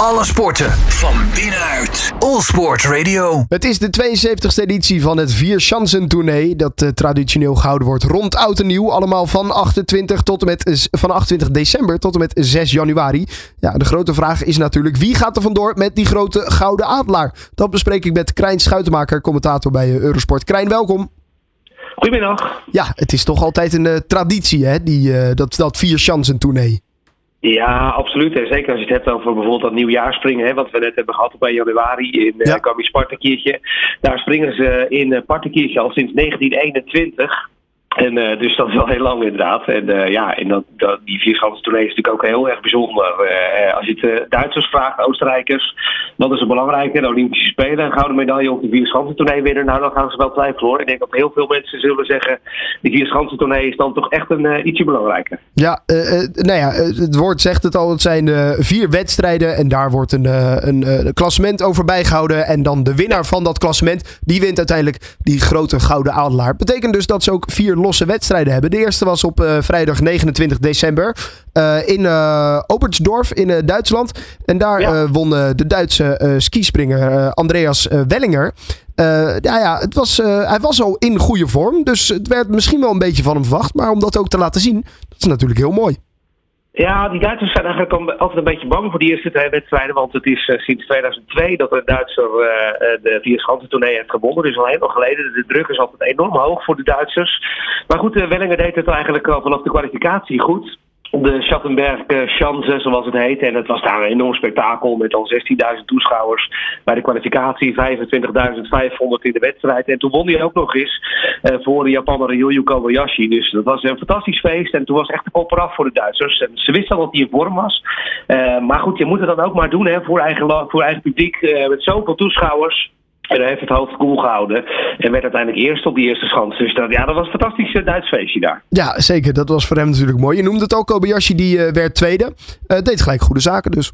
Alle sporten van binnenuit. All Sport Radio. Het is de 72e editie van het Vier Chansen tournee. Dat uh, traditioneel gehouden wordt rond oud en nieuw. Allemaal van 28, tot en met, van 28 december tot en met 6 januari. Ja, de grote vraag is natuurlijk wie gaat er vandoor met die grote gouden adelaar? Dat bespreek ik met Krijn Schuitenmaker, commentator bij uh, Eurosport. Krijn, welkom. Goedemiddag. Ja, het is toch altijd een uh, traditie, hè? Die, dat, dat Vier Chansen tournee. Ja, absoluut. En zeker als je het hebt over bijvoorbeeld dat nieuwjaarspringen, hè, wat we net hebben gehad op 1 januari in uh, ja. Spartakiertje. Daar springen ze in uh, Spartakiertje al sinds 1921. En uh, dus dat is wel heel lang inderdaad. En uh, ja, en dat, dat, die vierschansen tournee is natuurlijk ook heel erg bijzonder. Uh, als je het Duitsers vraagt, Oostenrijkers, wat is er belangrijker? De Olympische Spelen, een gouden medaille of de vierschansen tournee winnen? Nou, dan gaan ze wel twijfelen hoor. Ik denk dat heel veel mensen zullen zeggen, die vierschansen tournee is dan toch echt een ietsje belangrijker. Ja, nou ja, het woord zegt het al, het zijn vier wedstrijden en daar wordt een, een, een klassement over bijgehouden. En dan de winnaar van dat klassement, die wint uiteindelijk die grote gouden adelaar. Betekent dus dat ze ook vier losse wedstrijden hebben. De eerste was op uh, vrijdag 29 december uh, in uh, Obertsdorf in Duitsland. En daar ja. won de Duitse skispringer Andreas Wellinger. ja, ja, het was, hij was al in goede vorm. Dus het werd misschien wel een beetje van hem verwacht. Maar om dat ook te laten zien, dat is natuurlijk heel mooi. Ja, die Duitsers zijn eigenlijk altijd een beetje bang voor die eerste twee wedstrijden. Want het is uh, sinds 2002 dat een Duitser uh, de vier heeft gewonnen. Dus al heel lang geleden. De druk is altijd enorm hoog voor de Duitsers. Maar goed, uh, Wellinger deed het eigenlijk al vanaf de kwalificatie goed de Schattenberg Chance, zoals het heet. En het was daar een enorm spektakel met al 16.000 toeschouwers. Bij de kwalificatie 25.500 in de wedstrijd. En toen won hij ook nog eens uh, voor de Japaner Ryoyu Kobayashi. Dus dat was een fantastisch feest. En toen was echt de voor de Duitsers. En ze wisten al dat hij in vorm was. Uh, maar goed, je moet het dan ook maar doen hè, voor, eigen, voor eigen publiek. Met zoveel toeschouwers. En hij heeft het hoofd koel gehouden. En werd uiteindelijk eerst op die eerste schans. Dus dat, ja, dat was een fantastisch Duits feestje daar. Ja, zeker. Dat was voor hem natuurlijk mooi. Je noemde het ook, Kobayashi die uh, werd tweede. Uh, deed gelijk goede zaken dus.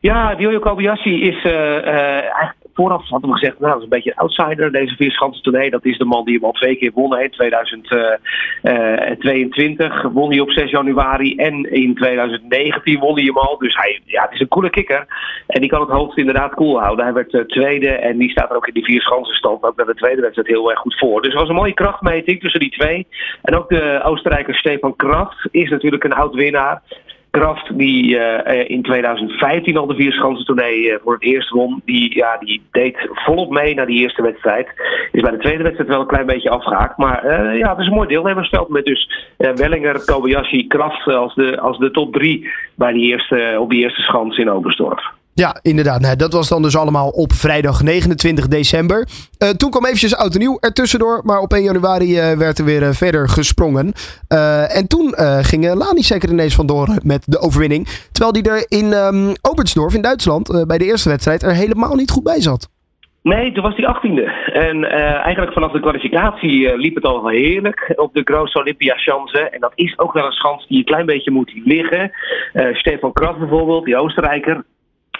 Ja, Ryoyo Kobayashi is eigenlijk vooraf hadden we gezegd, nou, dat is een beetje een outsider, deze vierschansen tournee. Dat is de man die hem al twee keer won. In 2022 won hij op 6 januari en in 2019 won hij hem al. Dus hij, ja, het is een coole kikker. En die kan het hoofd inderdaad cool houden. Hij werd uh, tweede en die staat er ook in die vierschansenstand. Ook bij de tweede wedstrijd heel erg goed voor. Dus het was een mooie krachtmeting tussen die twee. En ook de Oostenrijker Stefan Kraft is natuurlijk een oud winnaar. Kraft, die uh, in 2015 al de vierschansen tournee uh, voor het eerst won, die, ja, die deed volop mee naar die eerste wedstrijd. Is bij de tweede wedstrijd wel een klein beetje afgehaakt. Maar uh, ja, het is een mooi deelnemersveld met dus Wellinger, Kobayashi, Kraft als de, als de top drie bij die eerste, op die eerste schans in Oberstdorf. Ja, inderdaad. Nou, dat was dan dus allemaal op vrijdag 29 december. Uh, toen kwam eventjes oud en nieuw ertussendoor. Maar op 1 januari uh, werd er weer uh, verder gesprongen. en toen ging Lani zeker ineens vandoor met de overwinning. Terwijl die er in um, in Duitsland bij de eerste wedstrijd er helemaal niet goed bij zat. Nee, toen was hij achttiende. En eigenlijk vanaf de kwalificatie liep het al heerlijk op de Grosse Olympia Chance. En dat is ook wel een schans die een klein beetje moet liggen. Stefan Kraft bijvoorbeeld, die Oostenrijker,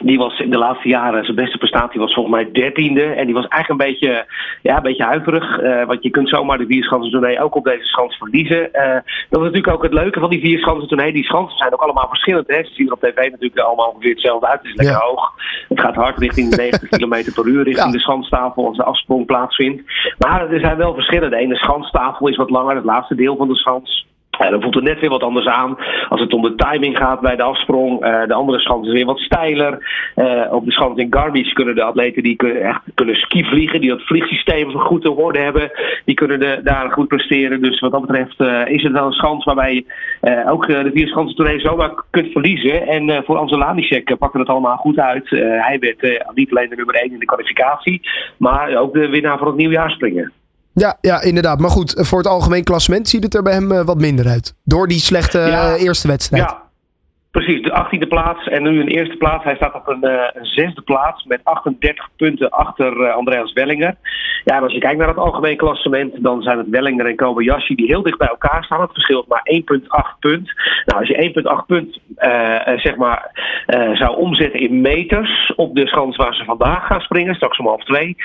die was in de laatste jaren, zijn beste prestatie was volgens mij dertiende. En die was eigenlijk een beetje, ja, een beetje huiverig. Uh, want je kunt zomaar de vierschansen tournee ook op deze schans verliezen. Uh, dat is natuurlijk ook het leuke van die vierschansen tournee. Die schansen zijn ook allemaal verschillend. Hè. Ze zien er op tv natuurlijk allemaal ongeveer hetzelfde uit. Het is lekker ja. hoog. Het gaat hard richting de 90 km per uur. Richting ja. de schanstafel als de afsprong plaatsvindt. Maar er zijn wel verschillen. De ene schanstafel is wat langer. Het laatste deel van de schans. Ja, dan voelt het net weer wat anders aan. Als het om de timing gaat bij de afsprong. Uh, de andere schans is weer wat steiler. Uh, op de schans in Garmisch kunnen de atleten die kunnen echt kunnen ski vliegen. Die dat vliegsysteem goed te orde hebben. Die kunnen daar goed presteren. Dus wat dat betreft is het wel een schans waarbij je ook de vier schansen tournee zomaar kunt verliezen. En voor Ansel Lanicek pakte het allemaal goed uit. hij werd niet alleen de nummer 1 in de kwalificatie. Maar ook de winnaar van het nieuwjaarspringen. Ja, ja, inderdaad. Maar goed, voor het algemeen klassement ziet het er bij hem uh, wat minder uit. Door die slechte ja, uh, eerste wedstrijd. Ja, Precies, de 18e plaats en nu een eerste plaats. Hij staat op een, een zesde plaats met 38 punten achter uh, Andreas Wellinger. Ja, en als je kijkt naar het algemeen klassement, dan zijn het Wellinger en Kobayashi die heel dicht bij elkaar staan. Het verschilt maar 1,8 punt. Nou, als je 1,8 punt uh, zeg maar, zou omzetten in meters op de schans waar ze vandaag gaan springen, straks om half twee,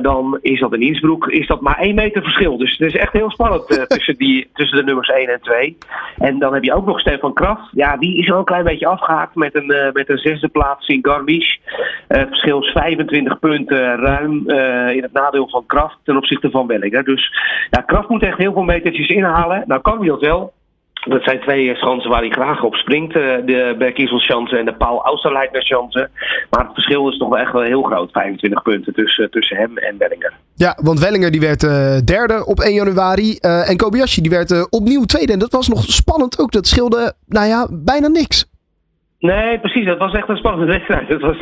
dan is dat in Innsbruck is dat maar 1 meter verschil. Dus het is echt heel spannend tussen, die, tussen de nummers 1 en 2. En dan heb je ook nog Stefan Kraft. Ja, die is wel een klein beetje afgehaakt met een, uh, met een zesde plaats in Garmisch. het verschil is 25 punten ruim in het nadeel van Kraft ten opzichte van Wellinger. Dus ja, Kraft moet echt heel veel metertjes inhalen. Nou kan hij dat wel. Dat zijn twee schansen waar hij graag op springt. De Berkieselschansen en de Paul Austerleitner chansen. Maar het verschil is toch wel echt wel heel groot. 25 punten tussen, tussen hem en Wellinger. Ja, want Wellinger die werd uh, derde op 1 januari. En Kobayashi die werd opnieuw tweede. En dat was nog spannend ook. Dat scheelde, nou ja, bijna niks. Nee, precies. Dat was echt een spannende wedstrijd. Dat was,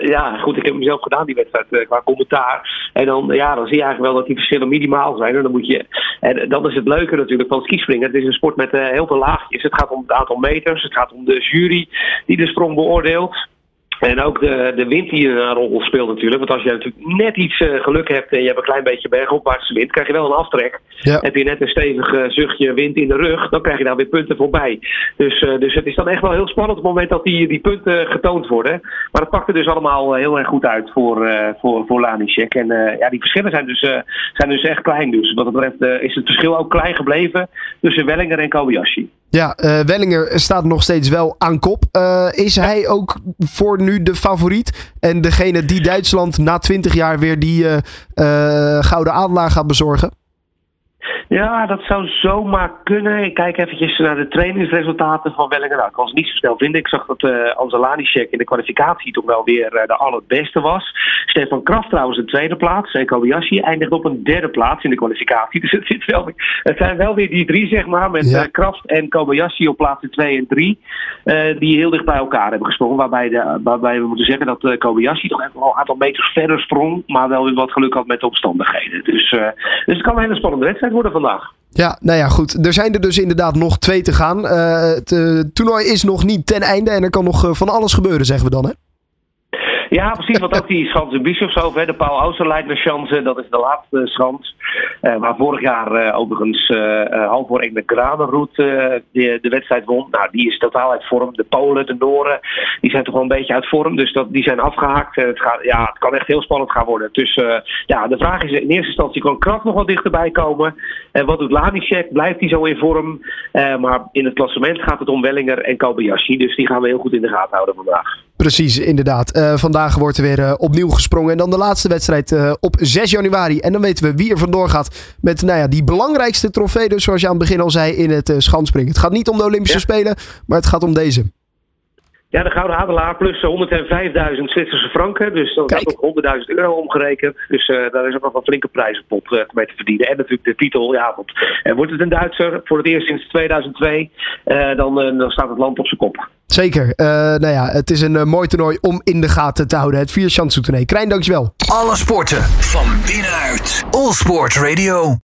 ja, goed, ik heb hem zelf gedaan, die wedstrijd, qua commentaar. En dan, ja, dan zie je eigenlijk wel dat die verschillen minimaal zijn. En dan moet je, en dat is het leuke natuurlijk van skispringen. Het is een sport met heel veel laagjes. Het gaat om het aantal meters. Het gaat om de jury die de sprong beoordeelt. En ook de, de wind die een rol speelt natuurlijk. Want als je natuurlijk net iets uh, geluk hebt en je hebt een klein beetje bergopwaartse wind, krijg je wel een aftrek. Ja. Heb je net een stevig uh, zuchtje wind in de rug, dan krijg je daar weer punten voorbij. Dus, uh, dus het is dan echt wel heel spannend op het moment dat die, die punten getoond worden. Maar het pakt er dus allemaal heel erg goed uit voor, voor, voor. En ja, die verschillen zijn dus, zijn dus echt klein. Dus wat dat betreft is het verschil ook klein gebleven tussen Wellinger en Kobayashi. Ja, Wellinger staat nog steeds wel aan kop. is hij ook voor nu de favoriet. En degene die Duitsland na 20 jaar weer die uh, gouden adelaar gaat bezorgen? Ja, dat zou zomaar kunnen. Ik kijk eventjes naar de trainingsresultaten van Wellinger. Nou, ik kan ze niet zo snel vinden. Ik zag dat uh, in de kwalificatie toch wel weer uh, de allerbeste was. Stefan Kraft trouwens een tweede plaats. En Kobayashi eindigt op een derde plaats in de kwalificatie. Dus het, zit wel, het zijn wel weer die drie, zeg maar. Met ja. uh, Kraft en Kobayashi op plaatsen 2 en 3. die heel dicht bij elkaar hebben gesprongen. Waarbij, de, waarbij we moeten zeggen dat Kobayashi toch echt wel een aantal meters verder sprong. Maar wel weer wat geluk had met de omstandigheden. Dus, dus het kan een hele spannende wedstrijd worden Ja, nou ja, goed. Er zijn er dus inderdaad nog twee te gaan. Uh, het toernooi is nog niet ten einde en er kan nog van alles gebeuren, zeggen we dan, hè? Ja, precies. Want ook die Schanse Bischofshoofd, de Paul Austerleitner Schansen, dat is de laatste schans. Uh, waar vorig jaar uh, overigens uh, half voor de Granerroute de, de wedstrijd won. Nou, die is totaal uit vorm. De Polen, de Noren, die zijn toch wel een beetje uit vorm. Dus dat, die zijn afgehaakt. het, gaat, ja, het kan echt heel spannend gaan worden. Dus ja, de vraag is in eerste instantie, kan Kraft nog wat dichterbij komen? En wat doet Lanišek? Blijft hij zo in vorm? maar in het klassement gaat het om Wellinger en Kobayashi. Dus die gaan we heel goed in de gaten houden vandaag. Precies, inderdaad. vandaag wordt er weer opnieuw gesprongen. En dan de laatste wedstrijd op 6 januari. En dan weten we wie er vandoor gaat met nou ja, die belangrijkste trofee. Dus zoals je aan het begin al zei in het schanspringen. Het gaat niet om de Olympische Spelen, maar het gaat om deze. Ja, de Gouden Adelaar plus 105.000 Zwitserse franken. Dus dat is nog 100.000 euro omgerekend. Dus uh, daar is ook nog een flinke prijzenpot uh, mee te verdienen. En natuurlijk de titel. Ja, want, uh, wordt het een Duitser voor het eerst sinds 2002, dan, dan staat het land op zijn kop. Zeker. nou ja, het is een mooi toernooi om in de gaten te houden. Het vier toernooi. Krijn, dankjewel. Alle sporten van binnenuit. All Sport Radio.